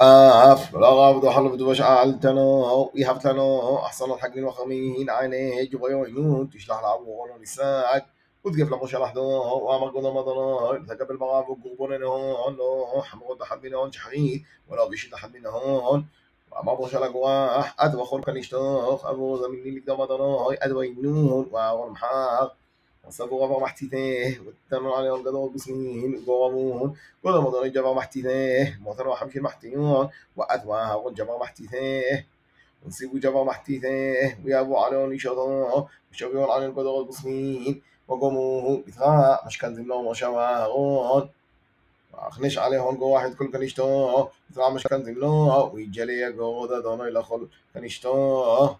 آف لغب وحلب تنو عالتنو يهفتنو أحسن الحق من وخمين عينيه جبيو عيون تشلح لعبو غلو نساك وتقف لقو شلحدو وأمر قدو مضنو ثقب المغاب وقربون نهون حمرو تحد منهون شحريت ولو بيشي تحد منهون وأمر شلق واح أدوى خلق نشتوخ. أبو زميني لقدو مضنو ادو ينون وأول محاق. وانصبوا وضعوا محتيته والتمر على القضاء والبسنين قوابون كل مضر جبا محتيته موثر وحمش المحتيون وأثواه والجبا محتيته ونسيبوا جبا محتيته ويابوا عليهم يشطوه وشبيون على القضاء والبسنين وقوموه بثغاء مش كنزمناهم وشواغون أخنش عليهم جو واحد كل كنشتوه بثغاء مش كنزمناه ويجلي قوضة دونو إلى خل كنشتوه